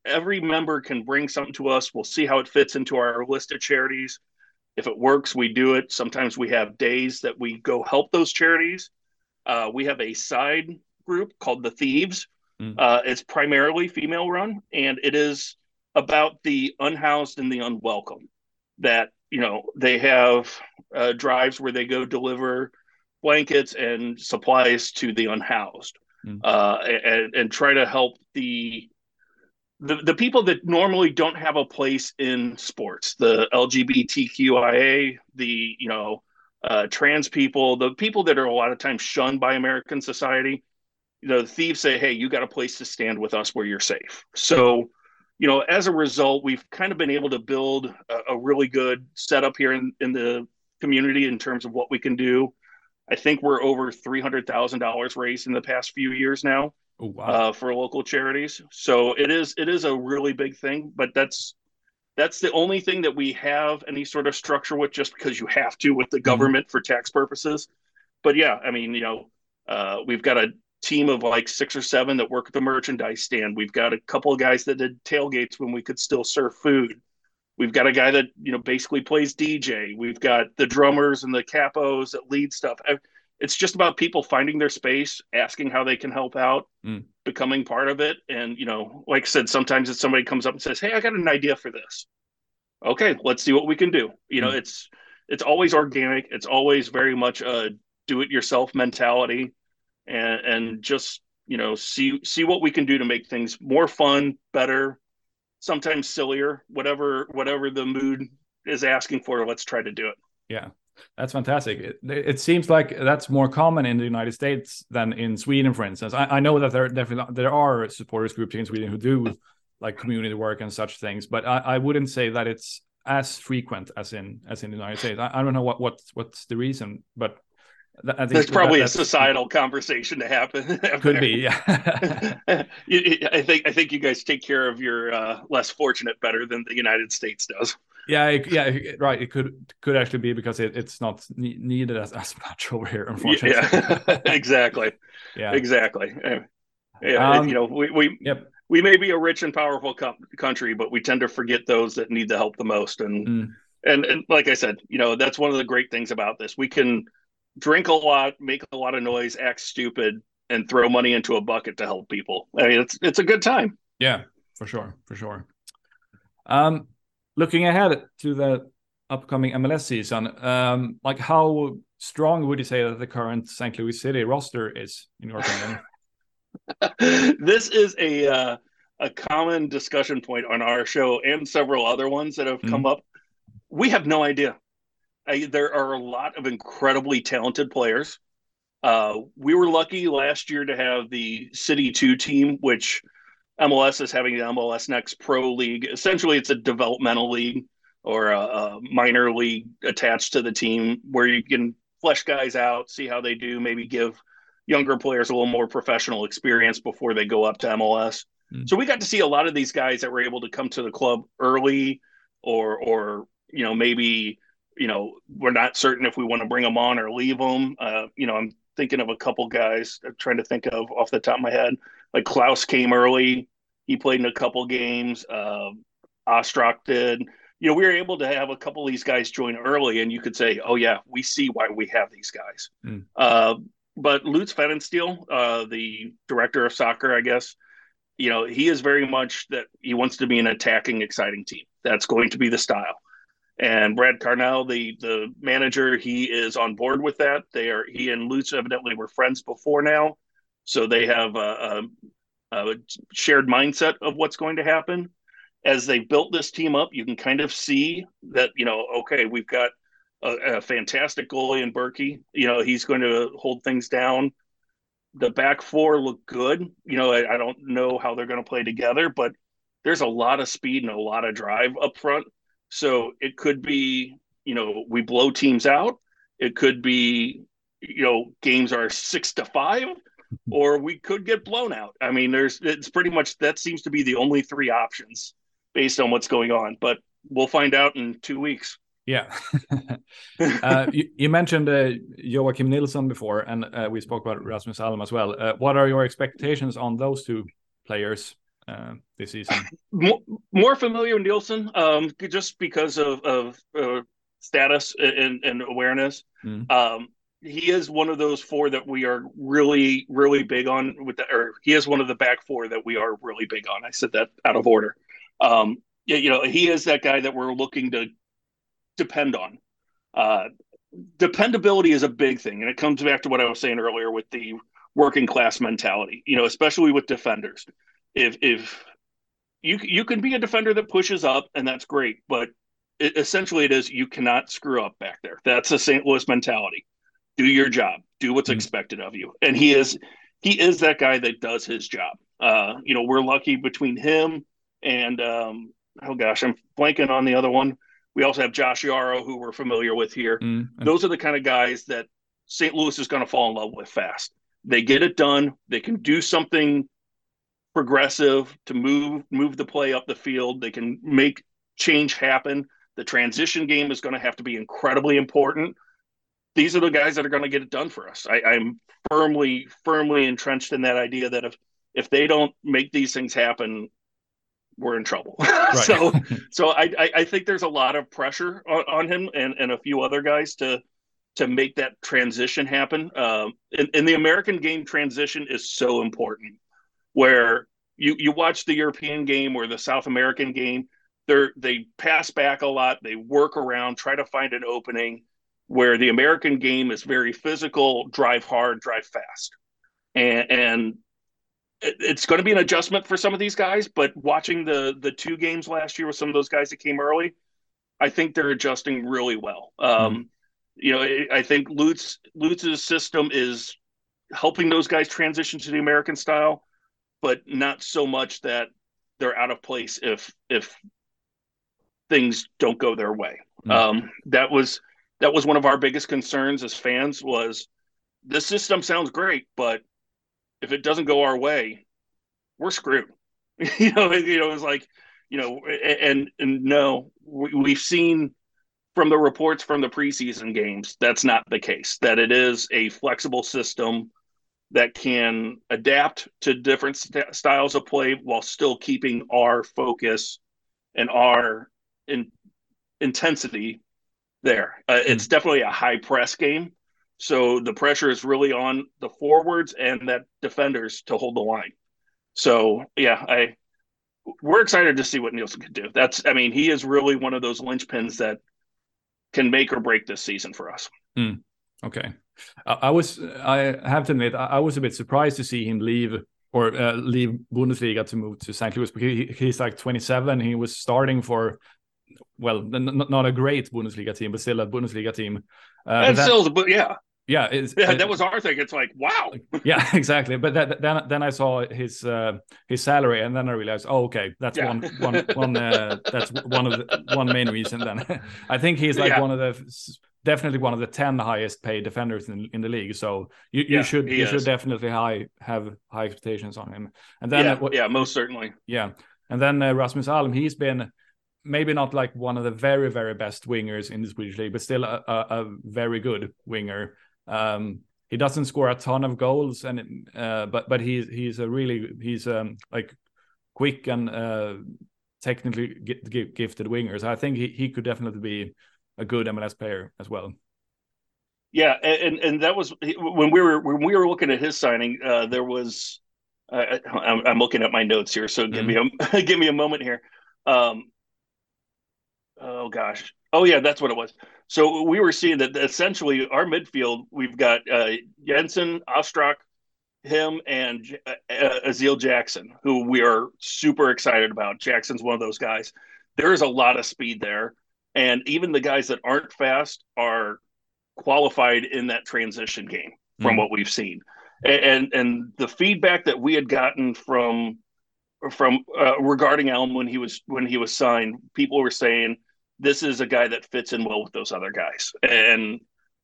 every, member can bring something to us. We'll see how it fits into our list of charities. If it works, we do it. Sometimes we have days that we go help those charities. Uh, we have a side group called the Thieves. Mm. Uh, it's primarily female run, and it is about the unhoused and the unwelcome. That you know they have uh, drives where they go deliver blankets and supplies to the unhoused, mm. uh, and, and try to help the the, the people that normally don't have a place in sports, the LGBTQIA, the you know uh, trans people, the people that are a lot of times shunned by American society, you know, the thieves say, hey, you got a place to stand with us where you're safe. So, you know, as a result, we've kind of been able to build a, a really good setup here in, in the community in terms of what we can do. I think we're over three hundred thousand dollars raised in the past few years now oh, wow. uh, for local charities. So it is it is a really big thing, but that's that's the only thing that we have any sort of structure with, just because you have to with the mm-hmm. government mm-hmm. for tax purposes. But yeah, I mean, you know, uh, we've got a team of like six or seven that work at the merchandise stand. We've got a couple of guys that did tailgates when we could still serve food. We've got a guy that you know basically plays DJ. We've got the drummers and the capos that lead stuff. It's just about people finding their space, asking how they can help out, mm. becoming part of it. And you know, like I said, sometimes if somebody comes up and says, "Hey, I got an idea for this," okay, let's see what we can do. You know, mm. it's it's always organic. It's always very much a do-it-yourself mentality and and just you know see see what we can do to make things more fun, better, sometimes sillier, whatever whatever the mood is asking for. Let's try to do it. Yeah, that's fantastic. It, it, seems like that's more common in the United States than in Sweden, for instance. I, I, know that there definitely there are supporters groups in Sweden who do like community work and such things, but I, I wouldn't say that it's as frequent as in as in the United States. I, I don't know what what what's the reason, but I There's probably a societal conversation to happen. Could be, yeah. I think I think you guys take care of your uh, less fortunate better than the United States does. Yeah, it, yeah, right. It could could actually be because it, it's not needed as, as much over here, unfortunately. Yeah, exactly. yeah, exactly. Yeah, um, you know, we we yep. we may be a rich and powerful co- country, but we tend to forget those that need the help the most, and. Mm and, and like I said, you know, that's one of the great things about this. We can drink a lot, make a lot of noise, act stupid, and throw money into a bucket to help people. I mean, it's it's a good time. Yeah, for sure, for sure. Um, looking ahead to the upcoming MLS season, um, like how strong would you say that the current St. Louis City roster is, in your opinion? this is a uh, a common discussion point on our show and several other ones that have mm. come up. We have no idea. I, there are a lot of incredibly talented players. Uh, we were lucky last year to have the City 2 team, which MLS is having the MLS Next Pro League. Essentially, it's a developmental league or a, a minor league attached to the team where you can flesh guys out, see how they do, maybe give younger players a little more professional experience before they go up to MLS. Mm. So we got to see a lot of these guys that were able to come to the club early or or you know maybe you know we're not certain if we want to bring them on or leave them. Uh, you know, I'm thinking of a couple guys I'm trying to think of off the top of my head. Like Klauss came early. He played in a couple games. Uh, Ostrak did. You know, we were able to have a couple of these guys join early, and you could say, "Oh yeah, we see why we have these guys." Mm. Uh, but Lutz Pfannenstiel, uh, the director of soccer, I guess, you know, he is very much that he wants to be an attacking, exciting team. That's going to be the style. And Brad Carnell, the the manager, he is on board with that. They are he and Lutz evidently were friends before now, so they have a, a, a shared mindset of what's going to happen. As they built this team up, you can kind of see that you know, okay, we've got a, a fantastic goalie in Bürki. You know, he's going to hold things down. The back four look good. You know, I, I don't know how they're going to play together, but there's a lot of speed and a lot of drive up front so it could be, you know, we blow teams out. It could be, you know, games are six to five, or we could get blown out. I mean, there's it's pretty much that seems to be the only three options based on what's going on. But we'll find out in two weeks. Yeah. uh, you, you, mentioned uh, Joakim Nilsson before, and uh, we spoke about Rasmus Alm as well. Uh, what are your expectations on those two players? Uh, this season? More, more familiar with Nielsen, um, just because of, of uh, status and, and awareness. Mm. Um, he is one of those four that we are really, really big on with the, or he is one of the back four that we are really big on. I said that out of order. Um, you know, he is that guy that we're looking to depend on. Uh, dependability is a big thing, and it comes back to what I was saying earlier with the working class mentality. You know, especially with defenders if if you you can be a defender that pushes up and that's great, but it, essentially it is you cannot screw up back there. That's a St. Louis mentality. Do your job. Do what's mm-hmm. expected of you. And he is he is that guy that does his job. Uh, you know, we're lucky between him and um, oh gosh, I'm blanking on the other one. We also have Josh Yaro, who we're familiar with here. Mm-hmm. Those are the kind of guys that St. Louis is going to fall in love with fast. They get it done. They can do something progressive to move move the play up the field. They can make change happen. The transition game is going to have to be incredibly important. These are the guys that are going to get it done for us. I, I'm firmly, firmly entrenched in that idea that if if they don't make these things happen, we're in trouble. so, so I, I think there's a lot of pressure on, on, him and, and a few other guys to to make that transition happen. Um, and, and the American game transition is so important where you you watch the European game or the South American game, they they pass back a lot, they work around, try to find an opening. Where the American game is very physical, drive hard, drive fast, and and it's going to be an adjustment for some of these guys. But watching the the two games last year with some of those guys that came early, I think they're adjusting really well. Um, mm-hmm. You know, I think Lutz Lutz's system is helping those guys transition to the American style but not so much that they're out of place if if things don't go their way. Mm-hmm. Um, that was that was one of our biggest concerns as fans was the system sounds great, but if it doesn't go our way, we're screwed. you know, you know, it's like, you know, and and no, we, we've seen from the reports from the preseason games that's not the case. That it is a flexible system that can adapt to different st- styles of play while still keeping our focus and our in intensity there. Uh, mm. It's definitely a high press game. So the pressure is really on the forwards and that defenders to hold the line. So yeah, I we're excited to see what Nielsen can do. That's I mean, he is really one of those linchpins that can make or break this season for us. Mm. Okay. I, I, was I have to admit I, I, was a bit surprised to see him leave or uh, leave Bundesliga to move to St. Louis because he, he's like 27. He was starting for well, not a great Bundesliga team, but still a Bundesliga team. Uh, and still, but yeah, yeah, yeah, that was our thing. It's like, wow. yeah, exactly. But that, then, then I saw his uh, his salary, and then I realized, oh, okay, that's yeah. one, one, one. Uh, that's one of the one main reason. Then I think he's like yeah. one of the definitely one of the ten highest paid defenders in, in the league. So you, you yeah, should you is. should definitely high have high expectations on him. And then yeah, yeah most certainly. Yeah, and then uh, Rasmus Alm, he's been maybe not like one of the very very best wingers in the Swedish league, but still a, a, a very good winger. Um, he doesn't score a ton of goals, and uh, but but he's he's a really he's um, like quick and uh, technically gifted winger. So I think he, he could definitely be a good MLS player as well. Yeah, and and that was when we were when we were looking at his signing. Uh, there was uh, I'm, I'm, looking at my notes here, so give mm-hmm. me a give me a moment here. Um, oh gosh, oh yeah, that's what it was. So we were seeing that essentially our midfield, we've got uh, Jensen, Ostrak, him, and uh, uh, Aziel Jackson, who we are super excited about. Jackson's one of those guys. There is a lot of speed there, and even the guys that aren't fast are qualified in that transition game from mm what we've seen. And and the feedback that we had gotten from from uh, regarding Alm when he was when he was signed, people were saying this is a guy that fits in well with those other guys. And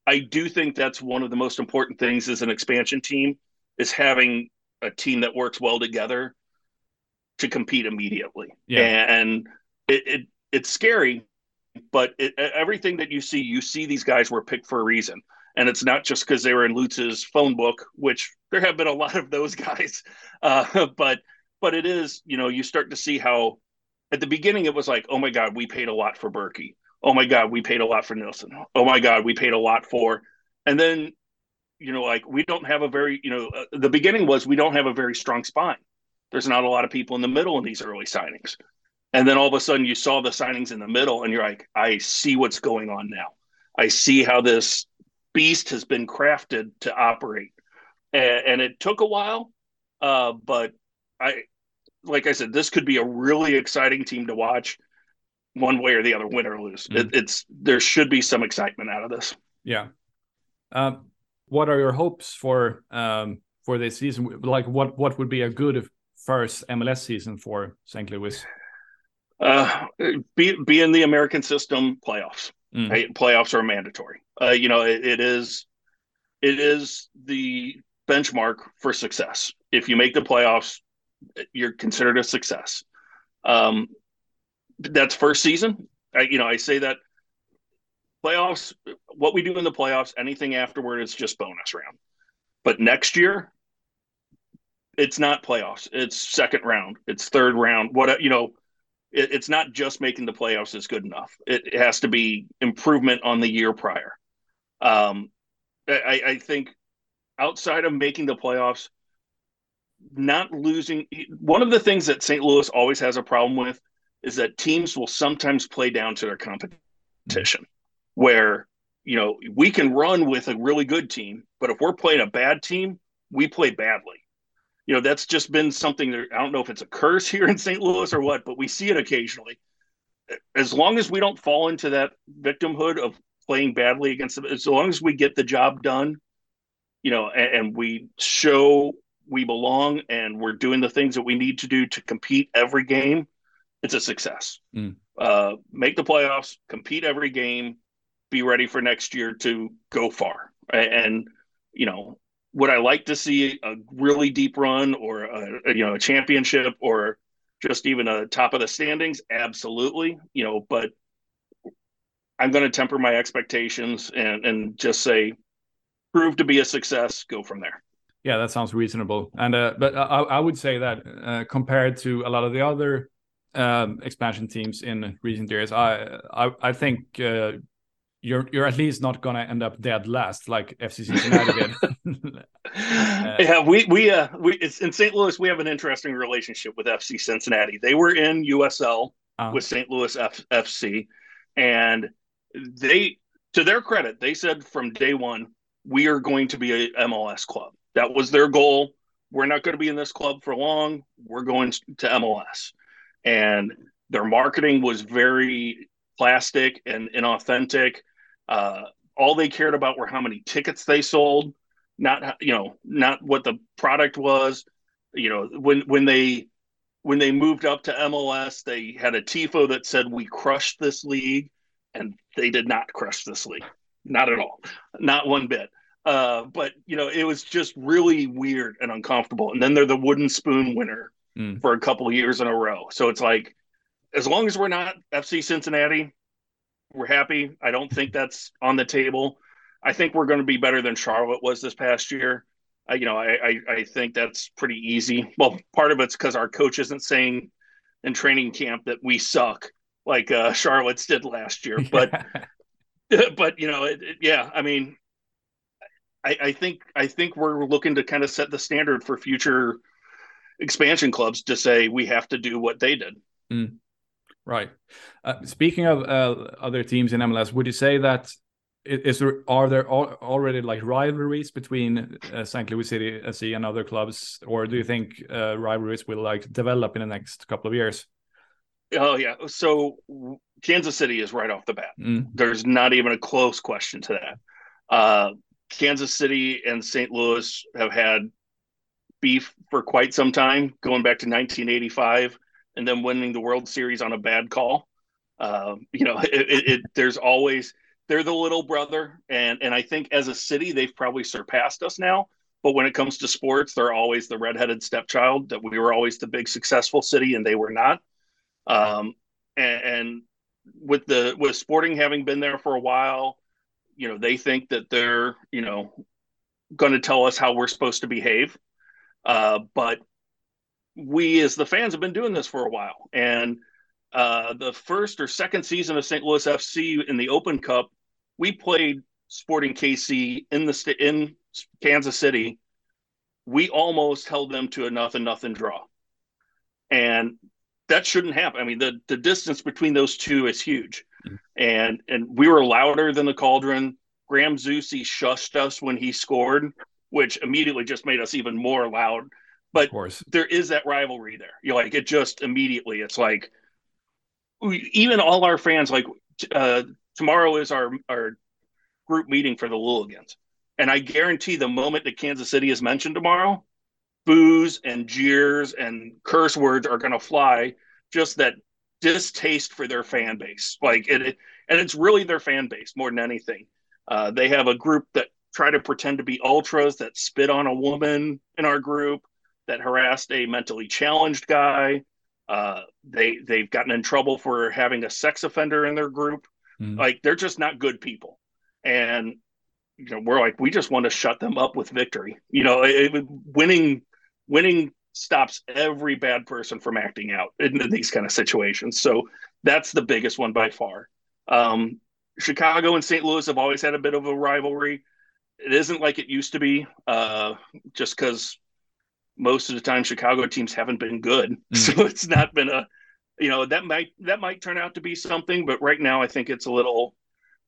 I do think that's one of the most important things as an expansion team is having a team that works well together to compete immediately. Yeah. And it, it it's scary, but it, everything that you see, you see these guys were picked for a reason. And it's not just because they were in Lutz's phone book, which there have been a lot of those guys. Uh, but but it is, you know, you start to see how at the beginning it was like, oh my God, we paid a lot for Bürki. Oh my God, we paid a lot for Nilsson. Oh my God, we paid a lot for, and then, you know, like we don't have a very, you know, uh, the beginning was we don't have a very strong spine. There's not a lot of people in the middle in these early signings. And then all of a sudden you saw the signings in the middle and you're like, I see what's going on now. I see how this beast has been crafted to operate. And, and it took a while, uh, but I, like I said, this could be a really exciting team to watch, one way or the other, win or lose. Mm. It, it's there should be some excitement out of this. Yeah. Um, what are your hopes for um, for this season? Like, what what would be a good first MLS season for St. Louis? Uh, be be in the American system playoffs. Mm. Right? Playoffs are mandatory. Uh, you know, it, it is it is the benchmark for success. If you make the playoffs, you're considered a success. Um, that's first season. I, you know, I say that playoffs, what we do in the playoffs, anything afterward is just bonus round. But next year, it's not playoffs. It's second round. It's third round. What you know, it, it's not just making the playoffs is good enough. It, it, has to be improvement on the year prior. Um, I, I think outside of making the playoffs, not losing one of the things that St. Louis always has a problem with is that teams will sometimes play down to their competition where you know we can run with a really good team but if we're playing a bad team we play badly you know that's just been something that i don't know if it's a curse here in st louis or what but we see it occasionally as long as we don't fall into that victimhood of playing badly against them as long as we get the job done you know and, and we show we belong and we're doing the things that we need to do to compete every game, it's a success. Mm. Uh, make the playoffs, compete every game, be ready for next year to go far. And, you know, would I like to see a really deep run or a, you know a championship or just even a top of the standings? Absolutely, you know, but I'm going to temper my expectations and and just say prove to be a success, go from there. Yeah, that sounds reasonable. And uh, but I, I would say that uh, compared to a lot of the other um, expansion teams in recent years. I I, I think uh, you're you're at least not gonna end up dead last like FC Cincinnati did. uh, yeah, we we uh we it's in St. Louis. We have an interesting relationship with FC Cincinnati. They were in USL uh, with St. Louis F- FC, and they, to their credit, they said from day one, we are going to be a MLS club. That was their goal. We're not going to be in this club for long. We're going to MLS, and their marketing was very plastic and inauthentic uh, all they cared about were how many tickets they sold, not you know not what the product was. You know when when they when they moved up to MLS, they had a tifo that said we crushed this league, and they did not crush this league, not at all, not one bit. Uh, but you know it was just really weird and uncomfortable. And then they're the wooden spoon winner mm. for a couple of years in a row. So it's like, as long as we're not FC Cincinnati, we're happy. I don't think that's on the table. I think we're going to be better than Charlotte was this past year. Uh, you know, I, I, I think that's pretty easy. Well, part of it's because our coach isn't saying in training camp that we suck like uh, Charlotte's did last year. But but you know, it, it, yeah, I mean, I, I think I think we're looking to kind of set the standard for future expansion clubs to say we have to do what they did. Mm. Right. Uh, speaking of uh, other teams in MLS, would you say that is there are there already like rivalries between uh, St. Louis City SC and other clubs, or do you think uh, rivalries will like develop in the next couple of years? Oh yeah. So Kansas City is right off the bat. Mm. There's not even a close question to that. Uh, Kansas City and St. Louis have had beef for quite some time, going back to 1985 and then winning the World Series on a bad call. Uh, you know, it, it, it, there's always they're the little brother, and and I think as a city they've probably surpassed us now. But when it comes to sports, they're always the redheaded stepchild. That we were always the big successful city, and they were not. Um, and, and with the with Sporting having been there for a while, you know, they think that they're you know going to tell us how we're supposed to behave. Uh, but we as the fans have been doing this for a while. And uh, the first or second season of St. Louis FC in the Open Cup, we played Sporting KC in the st- in Kansas City. We almost held them to a nothing nothing draw, and that shouldn't happen. I mean, the the distance between those two is huge, mm-hmm. and and we were louder than the Cauldron. Graham Zusi shushed us when he scored, which immediately just made us even more loud but there is that rivalry there. You like it just immediately. It's like we, even all our fans like uh, tomorrow is our our group meeting for the Louligans, and I guarantee the moment that Kansas City is mentioned tomorrow, boos and jeers and curse words are going to fly. Just that distaste for their fan base, like it, it, and it's really their fan base more than anything. Uh, they have a group that try to pretend to be ultras that spit on a woman in our group that harassed a mentally challenged guy. Uh, they they've gotten in trouble for having a sex offender in their group. Mm. Like they're just not good people, and you know we're like we just want to shut them up with victory. You know, it, it, winning winning stops every bad person from acting out in, in, these kind of situations. So that's the biggest one by far. Um, Chicago and St. Louis have always had a bit of a rivalry. It isn't like it used to be, uh, just because most of the time Chicago teams haven't been good. Mm. So it's not been a you know, that might that might turn out to be something, but right now I think it's a little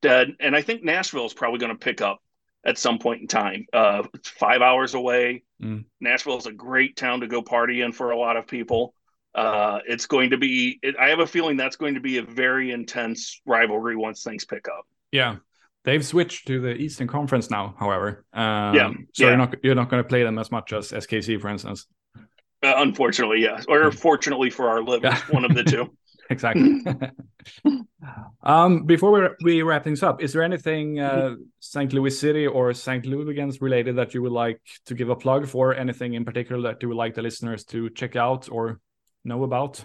dead. And I think Nashville is probably going to pick up at some point in time. Uh, it's five hours away. Mm. Nashville is a great town to go party in for a lot of people. Uh, it's going to be. It, I have a feeling that's going to be a very intense rivalry once things pick up. Yeah, They've switched to the Eastern Conference now, however. Um, yeah. So yeah. you're not you're not going to play them as much as SKC, for instance. Uh, unfortunately, yes, or hmm. fortunately for our livers, one of the two. exactly. um, before we, we wrap things up, is there anything uh, St. Louis City or St. Louligans related that you would like to give a plug for? Anything in particular that you would like the listeners to check out or know about?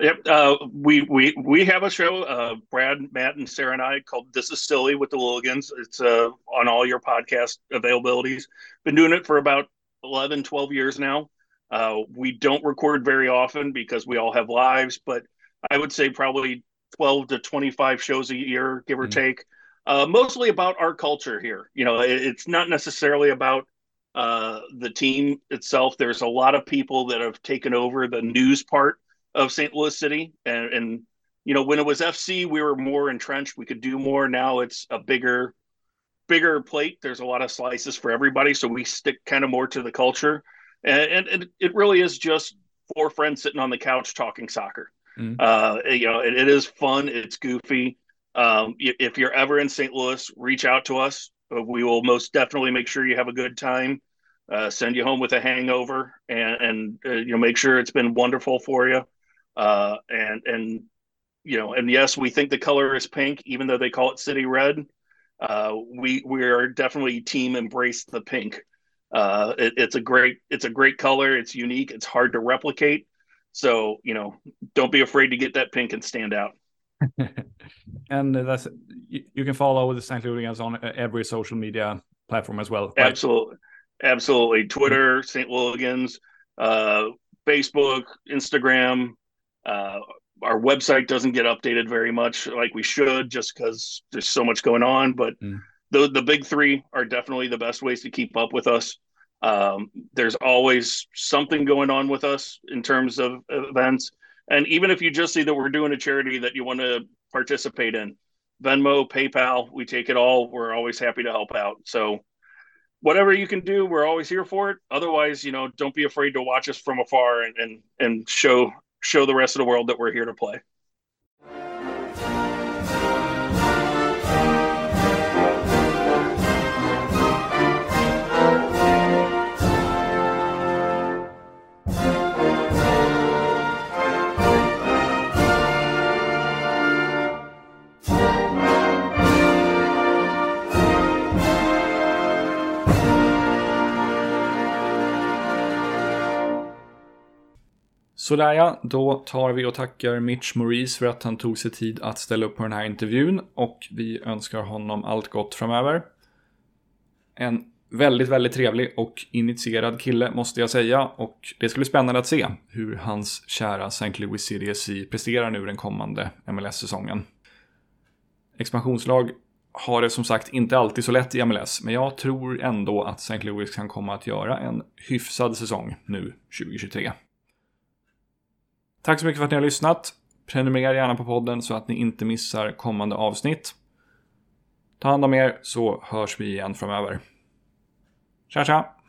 Yep. Uh, we we we have a show, uh, Brad, Matt, and Sarah and I called "This Is Silly" with the Louligans. It's uh, on all your podcast availabilities. Been doing it for about 11, 12 years now. Uh, we don't record very often because we all have lives, but I would say probably 12 to 25 shows a year, give or mm-hmm. take. Uh, mostly about our culture here. You know, it, it's not necessarily about uh, the team itself. There's a lot of people that have taken over the news part of St. Louis City, and, and you know, when it was FC, we were more entrenched. We could do more. Now it's a bigger, bigger plate. There's a lot of slices for everybody, so we stick kind of more to the culture, and, and it really is just four friends sitting on the couch talking soccer. Mm-hmm. Uh, you know, it, it is fun. It's goofy. Um, if you're ever in St. Louis, reach out to us. Uh, we will most definitely make sure you have a good time. Uh, send you home with a hangover, and, and uh, you know make sure it's been wonderful for you. Uh, and and you know, and yes, we think the color is pink, even though they call it city red. Uh, we we are definitely team embrace the pink. Uh, it, it's a great it's a great color. It's unique. It's hard to replicate. So you know, don't be afraid to get that pink and stand out. and that's you, you, can follow with the St. Louis on every social media platform as well. Right? Absolutely, absolutely. Twitter, St. Louis, uh, Facebook, Instagram. Uh, our website doesn't get updated very much like we should just because there's so much going on but mm. the the big three are definitely the best ways to keep up with us. Um, there's always something going on with us in terms of events. And even if you just see that we're doing a charity that you want to participate in venmo paypal we take it all. We're always happy to help out. So whatever you can do we're always here for it. Otherwise you know don't be afraid to watch us from afar and and, and show show the rest of the world that we're here to play. Sådär ja, då tar vi och tackar Mitch Maurice för att han tog sig tid att ställa upp på den här intervjun och vi önskar honom allt gott framöver. En väldigt, väldigt trevlig och initierad kille måste jag säga och det ska bli spännande att se hur hans kära St. Louis CDSC presterar nu den kommande MLS-säsongen. Expansionslag har det som sagt inte alltid så lätt i MLS, men jag tror ändå att St. Louis kan komma att göra en hyfsad säsong nu 2023. Tack så mycket för att ni har lyssnat. Prenumerera gärna på podden så att ni inte missar kommande avsnitt. Ta hand om er så hörs vi igen framöver. Tja tja!